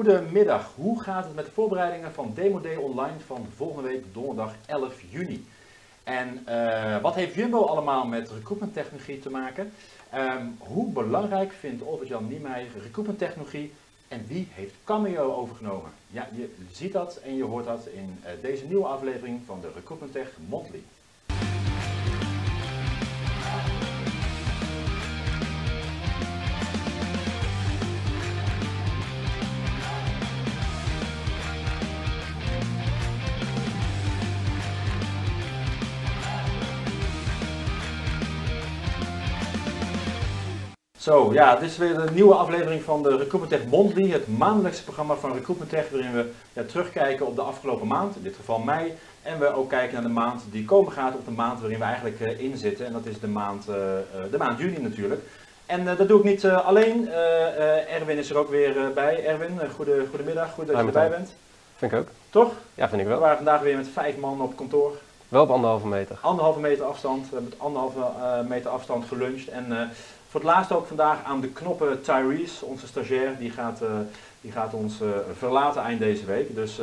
Goedemiddag, hoe gaat het met de voorbereidingen van Demo Day Online van volgende week donderdag 11 juni? En uh, wat heeft Jumbo allemaal met recruitment technologie te maken? Um, hoe belangrijk vindt Olvert-Jan Niemeyer recruitment technologie en wie heeft Cameo overgenomen? Ja, je ziet dat en je hoort dat in uh, deze nieuwe aflevering van de Recruitment Tech Monthly. Zo, ja, dit is weer een nieuwe aflevering van de Recruitment Tech Monthly, het maandelijkse programma van Recruitment Tech, waarin we ja, terugkijken op de afgelopen maand, in dit geval mei, en we ook kijken naar de maand die komen gaat, op de maand waarin we eigenlijk uh, in zitten, en dat is de maand, uh, de maand juni natuurlijk. En uh, dat doe ik niet alleen, Erwin is er ook weer bij. Erwin, goede, goedemiddag, goed dat je erbij bent. Vind ik ook. Toch? Ja, vind ik wel. We waren vandaag weer met vijf man op kantoor. Wel op anderhalve meter. Anderhalve meter afstand, we hebben met anderhalve meter afstand geluncht en voor het laatst ook vandaag aan de knoppen Tyrese, onze stagiair, die gaat, uh, die gaat ons uh, verlaten eind deze week. Dus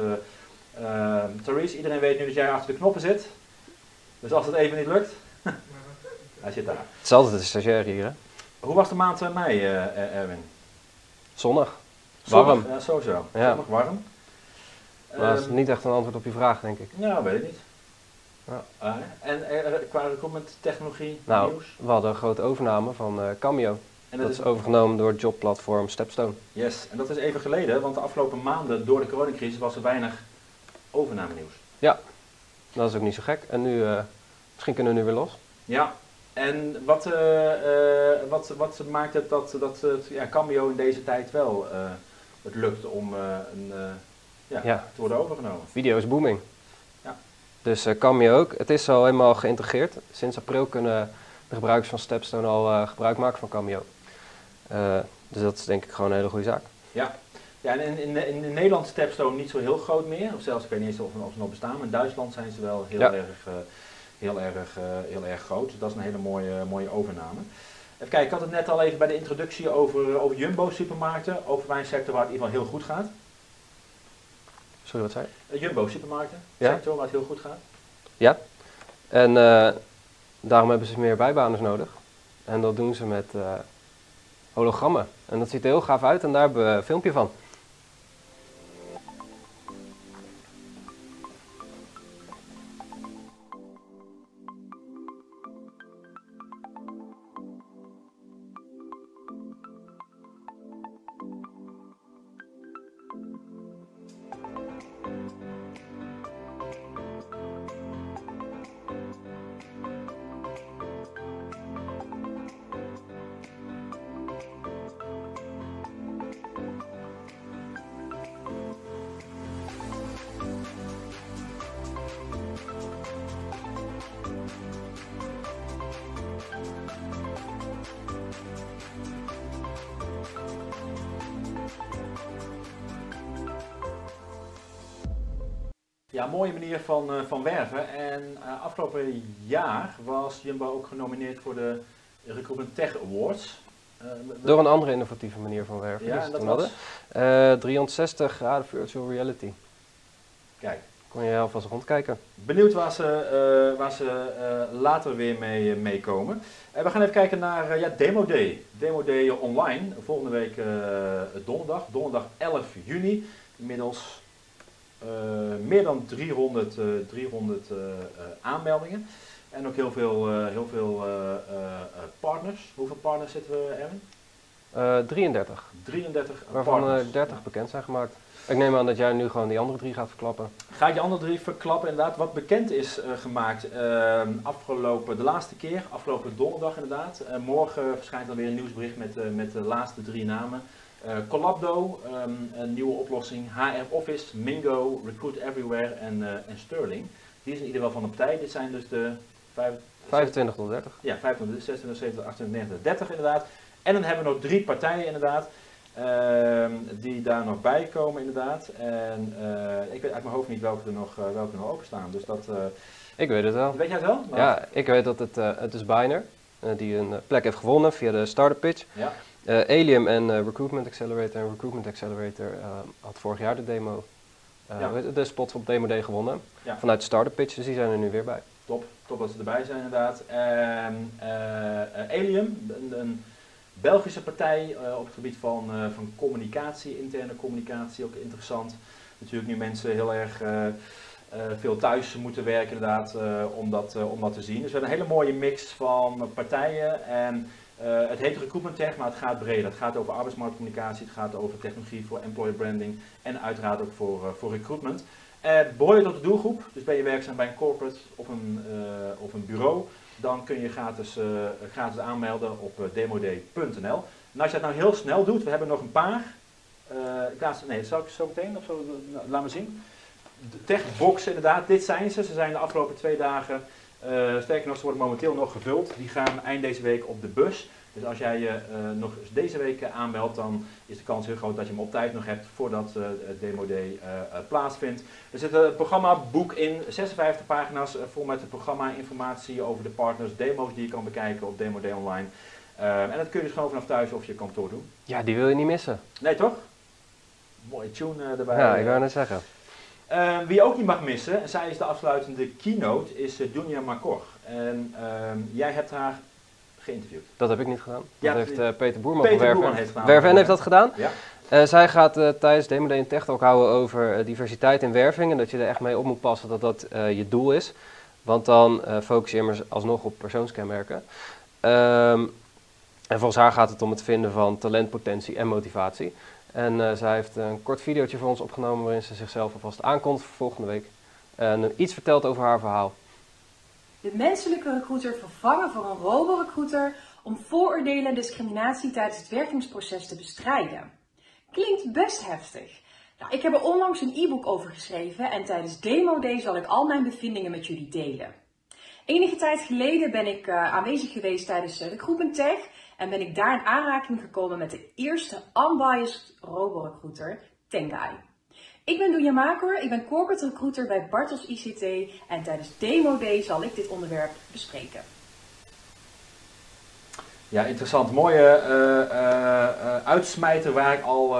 uh, Tyrese, iedereen weet nu dat jij achter de knoppen zit. Dus als het even niet lukt, hij zit daar. Het is altijd de stagiair hier, hè? Hoe was de maand mei, Erwin? Zonnig. Warm. Zonnig, ja, sowieso. Ja. Zonnig, warm. Maar dat is niet echt een antwoord op je vraag, denk ik. Nou, weet ik niet. Ja. Uh, en uh, qua recruitment technologie nou, nieuws? we hadden een grote overname van uh, Cameo. En dat, dat, is overgenomen door het jobplatform Stepstone. Yes, en dat is even geleden, want de afgelopen maanden door de coronacrisis was er weinig overname nieuws. Ja, dat is ook niet zo gek. En nu, misschien kunnen we nu weer los. Ja, en wat, wat, wat maakt het dat, dat ja, Cameo in deze tijd wel het lukt om een, ja, ja. te worden overgenomen? Video is booming. Dus uh, Cameo ook. Het is al helemaal geïntegreerd. Sinds april kunnen de gebruikers van Stepstone al uh, gebruik maken van Cameo. Uh, dus dat is denk ik gewoon een hele goede zaak. Ja, ja en in, in, in Nederland is Stepstone niet zo heel groot meer. Of zelfs, ik weet niet eens of, of ze nog bestaan. Maar in Duitsland zijn ze wel heel, ja. erg, heel, erg, heel erg groot. Dus dat is een hele mooie, mooie overname. Even kijken, ik had het net al even bij de introductie over, over Jumbo supermarkten. Over mijn sector waar het in ieder geval heel goed gaat. Sorry, wat zei je? Jumbo supermarkten, ja? sector waar het heel goed gaat. Ja, en uh, daarom hebben ze meer bijbaners nodig. En dat doen ze met uh, hologrammen. En dat ziet er heel gaaf uit en daar hebben we een filmpje van. Ja, mooie manier van, uh, van werven. En uh, afgelopen jaar was Jumbo ook genomineerd voor de Recruitment Tech Awards. Uh, Door een andere innovatieve manier van werven. Ja, dus dat was? 360 graden virtual reality. Kijk. Kon je alvast rondkijken. Benieuwd waar ze, waar ze later weer mee meekomen. we gaan even kijken naar ja, Demo Day. Demo Day online. Volgende week donderdag. Donderdag 11 juni. Inmiddels meer dan 300, uh, 300 uh, aanmeldingen. En ook heel veel, heel veel partners. Hoeveel partners zitten we erin? 33. 33 Waarvan partners. 30 bekend zijn gemaakt. Ik neem aan dat jij nu gewoon die andere drie gaat verklappen. Ga ik die andere drie verklappen, inderdaad. Wat bekend is uh, gemaakt uh, afgelopen, de laatste keer, afgelopen donderdag inderdaad. Uh, morgen verschijnt dan weer een nieuwsbericht met, met de laatste drie namen. Uh, Collabdo, um, een nieuwe oplossing, HR Office, Mingo, Recruit Everywhere en, uh, en Sterling. Die is in ieder geval van de partij. Dit zijn dus de 5, 25 tot 30. Ja, 25, 26, 27, 28, 29, 30 inderdaad. En dan hebben we nog drie partijen inderdaad. Uh, die daar nog bij komen inderdaad. En uh, ik weet uit mijn hoofd niet welke er nog, welke er nog openstaan. Dus dat, ik weet het wel. Weet jij het wel? Ja, ik weet dat het, het is Biner. die een plek heeft gewonnen via de startup pitch. Ja. Uh, Alium en uh, Recruitment Accelerator en Recruitment Accelerator uh, had vorig jaar de demo, ja. de spot op Demo Day gewonnen. Ja. Vanuit de startup pitch, dus die zijn er nu weer bij. Top, top dat ze erbij zijn inderdaad. En Alium, een, een, Belgische partij op het gebied van, van communicatie, interne communicatie, ook interessant. Natuurlijk nu mensen heel erg veel thuis moeten werken inderdaad om, dat, om dat te zien. Dus we hebben een hele mooie mix van partijen en uh, het heet recruitment tech, maar het gaat breder. Het gaat over arbeidsmarktcommunicatie, het gaat over technologie voor employer branding en uiteraard ook voor, uh, voor recruitment. Uh, je tot de doelgroep, dus ben je werkzaam bij een corporate of een, of een bureau, dan kun je gratis, gratis aanmelden op demoday.nl. En als je dat nou heel snel doet, we hebben nog een paar. ik laat, nee, zal ik zo meteen, of zo, nou, laat me zien. De techbox inderdaad, dit zijn ze. Ze zijn de afgelopen twee dagen uh, sterker nog, ze worden momenteel nog gevuld. Die gaan eind deze week op de bus. Dus als jij je uh, nog deze week aanmeldt, dan is de kans heel groot dat je hem op tijd nog hebt voordat uh, het Demo Day plaatsvindt. Er zit een programmaboek in, 56 pagina's, vol met programma-informatie over de partners, demo's die je kan bekijken op Demo Day Online. en dat kun je dus gewoon vanaf thuis of je kantoor doen. Ja, die wil je niet missen. Nee, toch? Mooie tune erbij. Ja, ik wou net zeggen. Uh, wie ook niet mag missen, en zij is de afsluitende keynote, is uh, Dunia Makor. En uh, jij hebt haar geïnterviewd. Dat heb ik niet gedaan. Dat heeft uh, Peter Boerman Peter van Werven. heeft gedaan. Werven heeft dat gedaan. Ja. zij gaat tijdens Demo Day tech talk houden over diversiteit in werving. En dat je er echt mee op moet passen dat dat je doel is. Want dan focus je immers alsnog op persoonskenmerken. Ehm, en volgens haar gaat het om het vinden van talentpotentie en motivatie. En uh, zij heeft een kort videootje voor ons opgenomen waarin ze zichzelf alvast aankondigt voor volgende week. En iets vertelt over haar verhaal. De menselijke recruiter vervangen voor een robo-recruiter om vooroordelen en discriminatie tijdens het werkingsproces te bestrijden. Klinkt best heftig. Nou, ik heb er onlangs een e-book over geschreven en tijdens Demo Day zal ik al mijn bevindingen met jullie delen. Enige tijd geleden ben ik uh, aanwezig geweest tijdens uh, Tech en ben ik daar in aanraking gekomen met de eerste unbiased robo-recruiter, Tengai. Ik ben Doenja Maker, ik ben corporate recruiter bij Bartels ICT en tijdens Demo Day zal ik dit onderwerp bespreken. Ja, interessant. Mooie uh, uh, uitsmijter waar ik al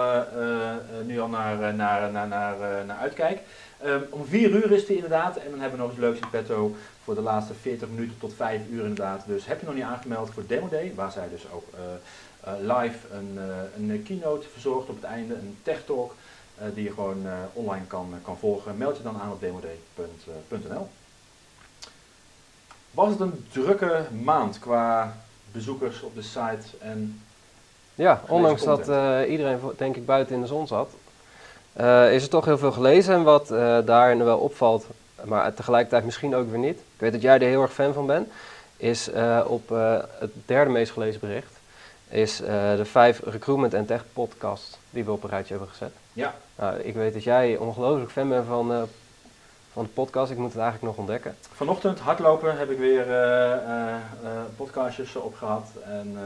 nu al naar, naar, naar, naar, naar uitkijk. Um, om vier uur is die inderdaad en dan hebben we nog iets leuks in petto voor de laatste 40 minuten tot 5 uur inderdaad. Dus heb je nog niet aangemeld voor Demo Day, waar zij dus ook live een, een keynote verzorgt op het einde, een tech talk. die je gewoon online kan, kan volgen. Meld je dan aan op demoday.nl. Was het een drukke maand qua bezoekers op de site en ja, ondanks dat iedereen denk ik buiten in de zon zat, uh, is er toch heel veel gelezen. En wat uh, daarin wel opvalt, maar tegelijkertijd misschien ook weer niet. Ik weet dat jij er heel erg fan van bent. Is op het derde meest gelezen bericht. Is de vijf recruitment en tech podcasts die we op een rijtje hebben gezet. Ja. Nou, ik weet dat jij ongelooflijk fan bent van van de podcast. Ik moet het eigenlijk nog ontdekken. Vanochtend hardlopen heb ik weer uh, uh, podcastjes opgehad. En,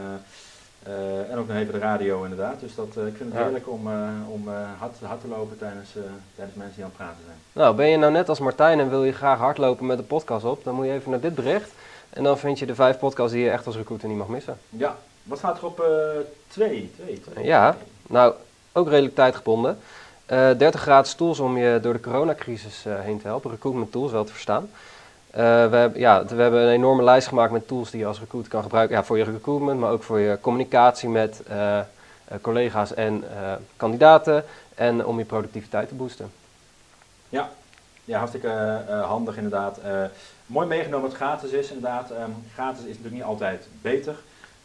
en ook nog even de radio inderdaad. Dus dat, ik vind het heerlijk om, om hard, hard, te lopen tijdens, tijdens mensen die aan het praten zijn. Nou, ben je nou net als Martijn en wil je graag hardlopen met de podcast op, dan moet je even naar dit bericht. En dan vind je de vijf podcasts die je echt als recruiter niet mag missen. Ja, wat gaat er op twee, twee, twee? Ja, nou, ook redelijk tijdgebonden. 30 eh, graden tools om je door de coronacrisis heen te helpen. Recruitment tools wel te verstaan. Uh, we, hebben, ja, we hebben een enorme lijst gemaakt met tools die je als recruiter kan gebruiken. Ja, voor je recruitment, maar ook voor je communicatie met collega's en kandidaten. En om je productiviteit te boosten. Ja, ja hartstikke handig inderdaad. mooi meegenomen wat gratis is inderdaad. Um, gratis is natuurlijk niet altijd beter.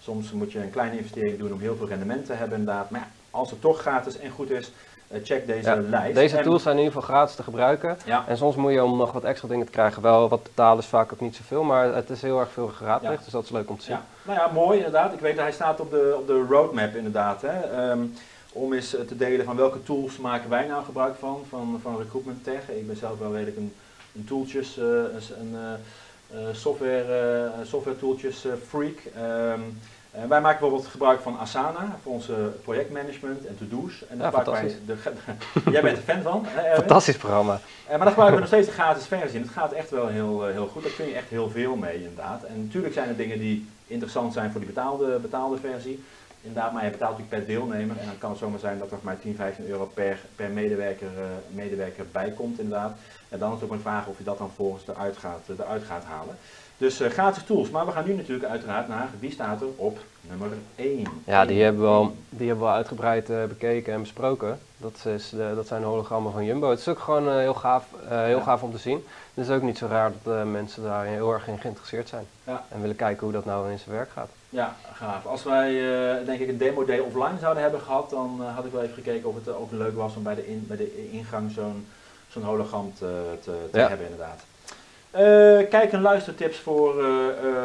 Soms moet je een kleine investering doen om heel veel rendement te hebben inderdaad. Maar ja, als het toch gratis en goed is, eh, check deze lijst. Deze tools zijn in ieder geval gratis te gebruiken. En soms moet je om nog wat extra dingen te krijgen wel wat betalen is vaak ook niet zoveel, maar het is heel erg veel geraadpleegd, dus dat is leuk om te zien. Nou ja, mooi inderdaad. Ik weet dat hij staat op de, op de roadmap inderdaad. Hè. Um, om eens eh, te delen van welke tools maken wij nou gebruik van, van, van recruitment tech. Ik ben zelf wel redelijk een, een tooltjes, uh, een software, software tooltjes freak. Um, uh, wij maken bijvoorbeeld gebruik van Asana voor onze projectmanagement en to-do's. En ja, fantastisch. De, jij bent er fan van. Hè, Fantastisch programma. Uh, maar daar gebruiken we nog steeds de gratis versie. En het gaat echt wel heel, heel goed. Daar kun je echt heel veel mee inderdaad. En natuurlijk zijn er dingen die interessant zijn voor die betaalde, betaalde versie. Inderdaad, maar je betaalt natuurlijk per deelnemer en dan kan het zomaar zijn dat er maar 10, 15 euro per, per medewerker, uh, medewerker bijkomt inderdaad. En dan is het ook een vraag of je dat dan volgens eruit gaat, eruit gaat halen. Dus uh, gratis tools. Maar we gaan nu natuurlijk uiteraard naar wie staat er op nummer 1. Ja, die hebben we al, die hebben we uitgebreid uh, bekeken en besproken. Dat, is de, dat zijn de hologrammen van Jumbo. Het is ook gewoon uh, heel, gaaf, heel ja. gaaf om te zien. Het is ook niet zo raar dat mensen daar heel erg in geïnteresseerd zijn. Ja. En willen kijken hoe dat nou in zijn werk gaat. Ja, gaaf. Als wij denk ik een demo day offline zouden hebben gehad, dan had ik wel even gekeken of het ook leuk was om bij de, in, bij de ingang zo'n zo'n hologram te, te, te ja. hebben inderdaad. Kijk en luistertips voor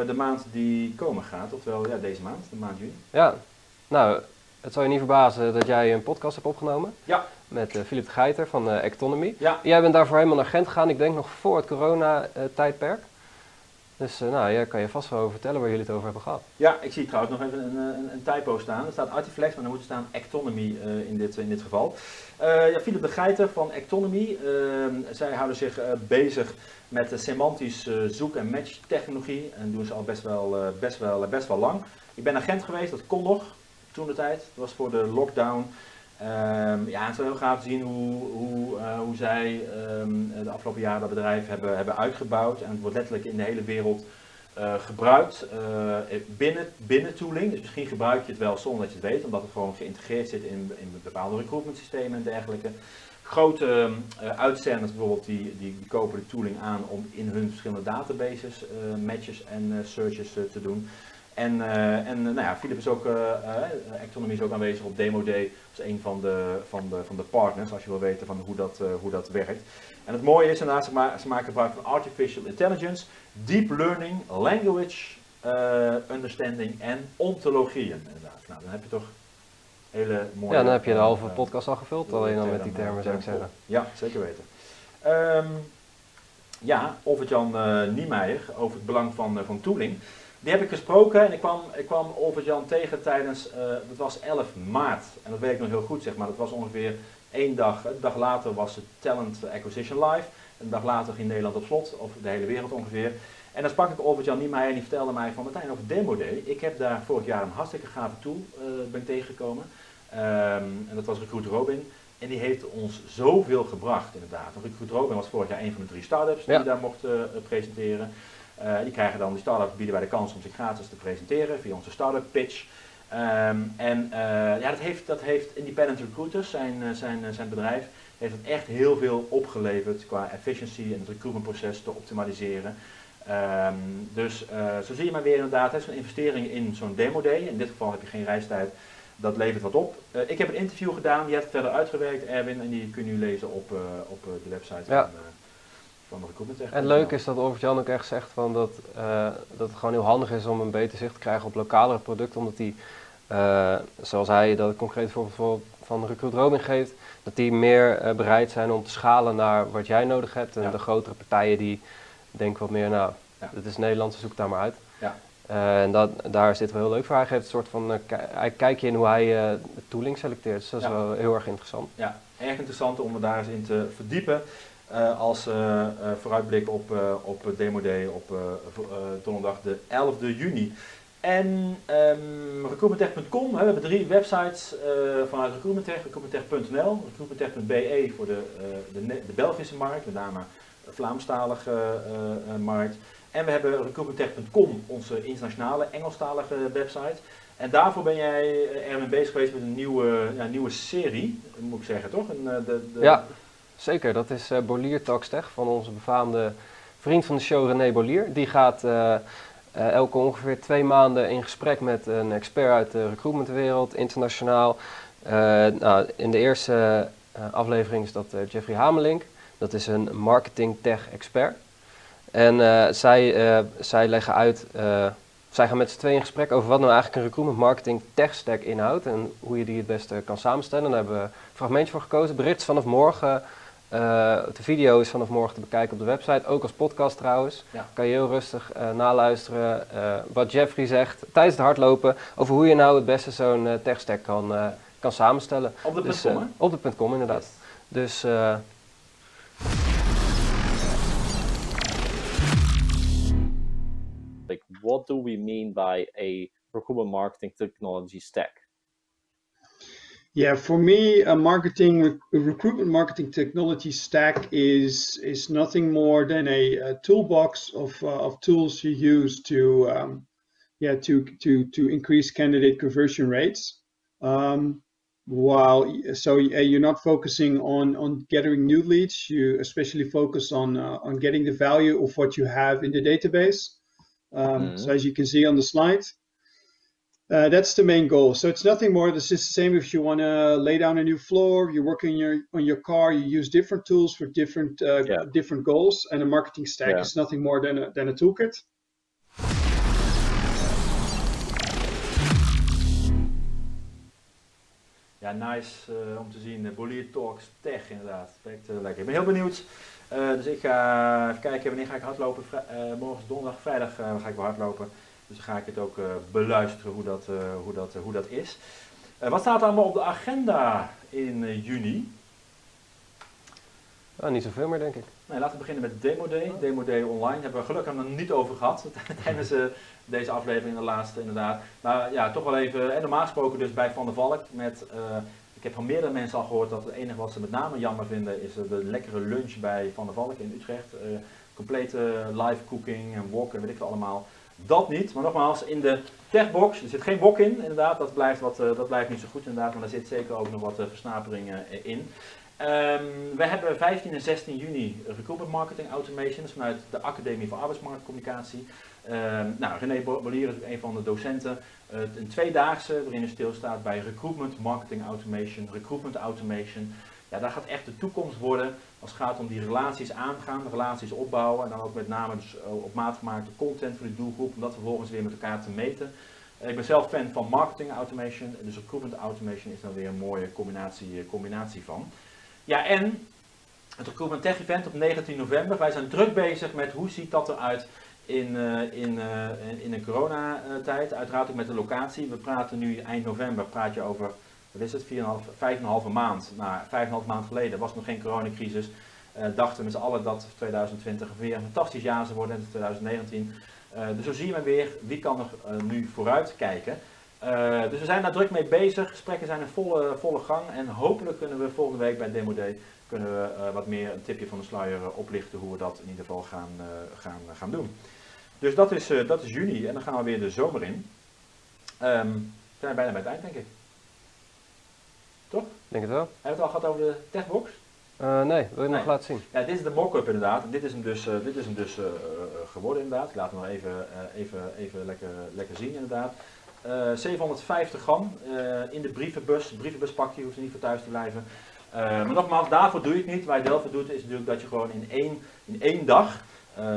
de maand die komen gaat, oftewel ja, deze maand, de maand juni. Ja, nou, het zal je niet verbazen dat jij een podcast hebt opgenomen. Ja. Met Philip de Geiter van Ectonomy. Ja. Jij bent daarvoor helemaal naar Gent gegaan, ik denk nog voor het corona-tijdperk. Dus uh, nou, kan je vast wel over vertellen waar jullie het over hebben gehad. Ja, ik zie trouwens nog even een, een, een typo staan. Er staat Artiflex, maar dan moet er staan Ectonomy uh, in, dit, in dit geval. Uh, ja, Philip de Geiter van Ectonomy. Ehm, zij houden zich bezig met semantische zoek- en match technologie. En doen ze al best wel, best, wel, best wel lang. Ik ben agent geweest, dat kon nog toen de tijd. Dat was voor de lockdown. Um, ja, het is heel gaaf te zien hoe, hoe, uh, hoe zij um, de afgelopen jaren dat bedrijf hebben, hebben uitgebouwd. En het wordt letterlijk in de hele wereld uh, gebruikt uh, binnen, binnen tooling. Dus misschien gebruik je het wel zonder dat je het weet, omdat het gewoon geïntegreerd zit in, in bepaalde recruitment systemen en dergelijke. Grote uitzenders bijvoorbeeld, die, die, die, kopen de tooling aan om in hun verschillende databases matches en searches te doen. En, uh, en nou ja, Philip is ook, uh, Ectonomy is ook aanwezig op Demo Day als een van de, van de, van de partners, als je wil weten van hoe, dat, hoe dat werkt. En het mooie is inderdaad, ze, ma ze maken gebruik van artificial intelligence, deep learning, language understanding en ontologieën. Inderdaad. Nou, dan heb je toch hele mooie... Ja, dan heb je de halve podcast al gevuld, alleen al met die termen zou ik zeggen. Ja, zeker weten. Um, ja, Overt-Jan Niemeyer over het belang van, van tooling. Die heb ik gesproken en ik kwam, ik kwam Jan tegen tijdens, uh, dat was 11 maart. En dat weet ik nog heel goed zeg maar, dat was ongeveer één dag. Een dag later was het Talent Acquisition Live. Een dag later ging Nederland op slot, of de hele wereld ongeveer. En dan sprak ik Overt-Jan Niemeyer en die vertelde mij van Martijn over Demo Day. Ik heb daar vorig jaar een hartstikke gave tool uh, ben tegengekomen. Um, en dat was Recruit Robin. En die heeft ons zoveel gebracht inderdaad. Recruit Robin was vorig jaar een van de drie startups die ja. daar mochten uh, presenteren. Uh, die krijgen dan, die start-ups bieden wij de kans om zich gratis te presenteren via onze start-up pitch. Um, en uh, ja, dat heeft, dat heeft Independent Recruiters, zijn, uh, zijn, zijn bedrijf, heeft het echt heel veel opgeleverd qua efficiency en het recruitmentproces te optimaliseren. Um, dus zo zie je maar weer inderdaad, zo'n investering in zo'n demo day, in dit geval heb je geen reistijd, dat levert wat op. ik heb een interview gedaan, die hebt het verder uitgewerkt, Erwin, en die kun je nu lezen op, op de website ja. van van de recruitment En leuk is dat Overt-Jan ook echt zegt van dat, uh, dat het gewoon heel handig is om een beter zicht te krijgen op lokalere producten, omdat die, uh, zoals hij dat concreet voorbeeld van Recruit Robin geeft, dat die meer uh, bereid zijn om te schalen naar wat jij nodig hebt. En ja. de grotere partijen die denken wat meer, nou, ja. dit is Nederlands, zoek het daar maar uit. Ja. en dat, daar is dit wel heel leuk voor. Hij geeft een soort van, hij kijkt je in hoe hij de tooling selecteert. Dus dat is ja. wel heel erg interessant. Ja, erg interessant om er daar eens in te verdiepen. Uh, als uh, vooruitblik op, op Demo Day op donderdag de 11e juni. En um, recruitmenttech.com, we hebben drie websites vanuit Recruitmenttech, recruitmenttech.nl, recruitmenttech.be voor de, de, de, Belgische markt, met name Vlaamstalige markt. En we hebben recruitmenttech.com, onze internationale Engelstalige website. En daarvoor ben jij ermee bezig geweest met een nieuwe, ja, nieuwe serie, moet ik zeggen, toch? Een, de, de, ja. Zeker, dat is uh, Bolier van onze befaamde vriend van de show René Bolier. Die gaat uh, uh, elke ongeveer twee maanden in gesprek met een expert uit de recruitmentwereld, internationaal. nou, in de eerste aflevering is dat Jeffrey Hamelink. Dat is een marketing tech expert. En zij, zij leggen uit, zij gaan met z'n tweeën in gesprek over wat nou eigenlijk een recruitment marketing tech stack inhoudt en hoe je die het beste kan samenstellen. Daar hebben we een fragmentje voor gekozen. Bericht vanaf morgen de video is vanaf morgen te bekijken op de website, ook als podcast trouwens. Ja. Kan je heel rustig uh, naluisteren uh, wat Jeffrey zegt tijdens het hardlopen over hoe je nou het beste zo'n techstack kan, kan samenstellen. Op de dus, .com, Op de .com inderdaad. Yes. Dus... like what do we mean by a recruitment marketing technology stack? Yeah, for me, a marketing rec- recruitment marketing technology stack is is nothing more than a, a toolbox of uh, of tools you use to um, yeah to to to increase candidate conversion rates. Um, while so uh, you're not focusing on on gathering new leads, you especially focus on uh, on getting the value of what you have in the database. Um, So as you can see on the slide, uh, that's the main goal. So it's nothing more. This is the same if you want to lay down a new floor. You're working on your on your car. You use different tools for different uh, Yeah. different goals. And a marketing stack Yeah. is nothing more than a, than a toolkit. Ja, nice eh, om te zien. Uh, Bolier Talks Tech inderdaad. Werkt eh, lekker. Ik ben heel benieuwd. Eh, dus ik ga even kijken wanneer ga ik hardlopen. Vrij- eh, morgen is donderdag, vrijdag eh, ga ik wel hardlopen. Dus dan ga ik het ook eh, beluisteren hoe dat, eh, hoe dat, hoe dat is. Eh, wat staat er allemaal op de agenda in juni? Ah, niet zoveel meer, denk ik. Nee, laten we beginnen met Demo Day. Demo Day online hebben we gelukkig nog niet over gehad tijdens eh, deze aflevering, de laatste inderdaad. Maar ja, toch wel even, en normaal gesproken dus bij Van der Valk met, ik heb van meerdere mensen al gehoord dat het enige wat ze met name jammer vinden is de lekkere lunch bij Van der Valk in Utrecht. Complete live cooking en wok en weet ik veel allemaal. Dat niet, maar nogmaals, in de techbox, er zit geen wok in inderdaad, dat blijft, wat, eh, dat blijft niet zo goed inderdaad, maar daar zit zeker ook nog wat eh, versnaperingen eh, in. Ehm, we hebben 15 en 16 juni Recruitment Marketing Automation, vanuit de Academie voor Arbeidsmarktcommunicatie. Ehm, nou, René Bo- Bolier is een van de docenten. Een tweedaagse waarin er stilstaat bij Recruitment Marketing Automation, Recruitment Automation. Ja, daar gaat echt de toekomst worden als het gaat om die relaties aangaan, de relaties opbouwen en dan ook met name dus eh, op maat gemaakte content voor die doelgroep, om dat vervolgens weer met elkaar te meten. Eh, ik ben zelf fan van Marketing Automation, dus Recruitment Automation is dan weer een mooie combinatie, eh, combinatie van. Ja, en het Recruitment Tech Event op 19 november. Wij zijn druk bezig met hoe ziet dat eruit in, in, in een coronatijd. Uiteraard ook met de locatie. We praten nu eind november, praat je over, wat het, 4,5, 5,5 maand. Nou, 5,5 maand geleden was nog geen coronacrisis. Eh, dachten met z'n allen dat 2020 weer een fantastisch jaar zou worden, en 2019. Eh, dus zo zien we weer wie kan er eh, nu vooruit kijken. Dus we zijn daar druk mee bezig. Gesprekken zijn in volle, volle gang. En hopelijk kunnen we volgende week bij Demo Day kunnen we, wat meer een tipje van de sluier oplichten hoe we dat in ieder geval gaan, gaan, gaan doen. Dus dat is, dat is juni en dan gaan we weer de zomer in. Ehm, we zijn bijna bij het eind denk ik. Toch? Denk het wel. Hebben we het al gehad over de techbox? Eh, nee, wil je nog laten zien? Ja, dit is de mock-up inderdaad. Dit is hem dus, eh, dit is hem dus eh, geworden inderdaad. Ik laat hem nog even, even, even lekker, lekker zien inderdaad. Eh, 750 gram in de brievenbus. Brievenbuspakje, hoeft er niet voor thuis te blijven. Maar nogmaals, daarvoor doe je het niet. Waar je het wel voor doet, is natuurlijk dat je gewoon in één, in één dag,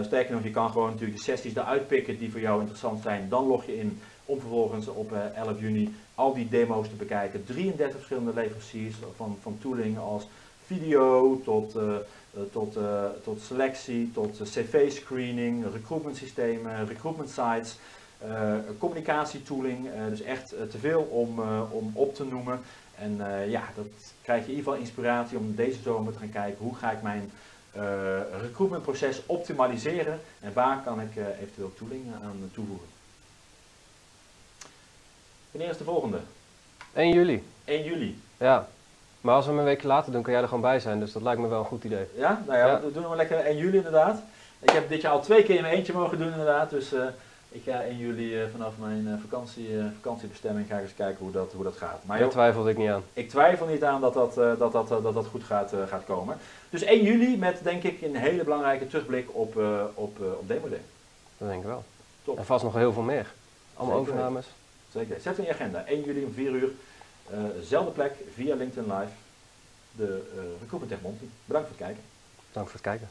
sterker nog, je kan gewoon natuurlijk de sessies eruit pikken die voor jou interessant zijn. Dan log je in om vervolgens op eh, 11 juni al die demo's te bekijken. 33 verschillende leveranciers van, van tooling als video tot, eh, eh, tot, eh, tot selectie, tot eh, cv-screening, recruitment systemen, recruitment sites, eh communicatietooling. eh, dus echt eh, te veel om, eh, om op te noemen. En eh, ja, dat krijg je in ieder geval inspiratie om deze zomer te gaan kijken hoe ga ik mijn eh recruitmentproces optimaliseren en waar kan ik eh, eventueel tooling aan toevoegen. Wanneer is de volgende? 1 juli. 1 juli. Ja. Maar als we hem een week later doen, kan jij er gewoon bij zijn. Dus dat lijkt me wel een goed idee. Ja, nou ja, Ja. we doen hem lekker 1 juli inderdaad. Ik heb dit jaar al twee keer in mijn eentje mogen doen inderdaad. Dus eh, ik ga 1 juli eh, vanaf mijn eh, vakantie, vakantiebestemming ga ik eens kijken hoe dat, hoe dat gaat. Maar Daar twijfelde ik niet aan. ik twijfel niet aan dat dat, dat, dat, dat, dat goed gaat, gaat komen. Dus 1 juli met denk ik een hele belangrijke terugblik op, op, op Demo Day. Dat denk ik wel. Top. En vast nog heel veel meer. Allemaal Zeker overnames. Zeker. Zet in je agenda. 1 juli om 4 uur. zelfde plek via LinkedIn Live. De eh Recruitment Monty. Bedankt voor het kijken. Dank voor het kijken.